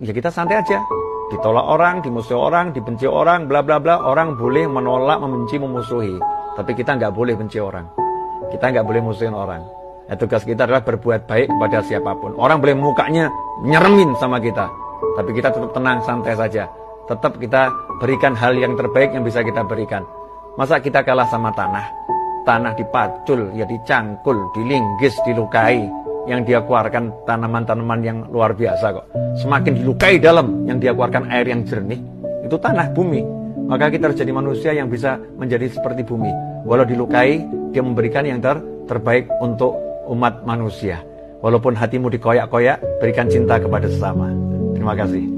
ya kita santai aja. Ditolak orang, dimusuhi orang, dibenci orang, bla bla bla. Orang boleh menolak, membenci, memusuhi. Tapi kita nggak boleh benci orang. Kita nggak boleh musuhin orang. Ya, tugas kita adalah berbuat baik kepada siapa pun. Orang boleh mukanya nyeremin sama kita. Tapi kita tetap tenang, santai saja. Tetap kita berikan hal yang terbaik yang bisa kita berikan. Masa kita kalah sama tanah? Tanah dipacul, ya dicangkul, dilinggis, dilukai. Yang dia keluarkan tanaman-tanaman yang luar biasa kok. Semakin dilukai dalam, yang dia keluarkan air yang jernih. Itu tanah, bumi. Maka kita harus jadi manusia yang bisa menjadi seperti bumi. Walau dilukai, dia memberikan yang ter terbaik untuk umat manusia. Walaupun hatimu dikoyak-koyak, berikan cinta kepada sesama. Terima kasih.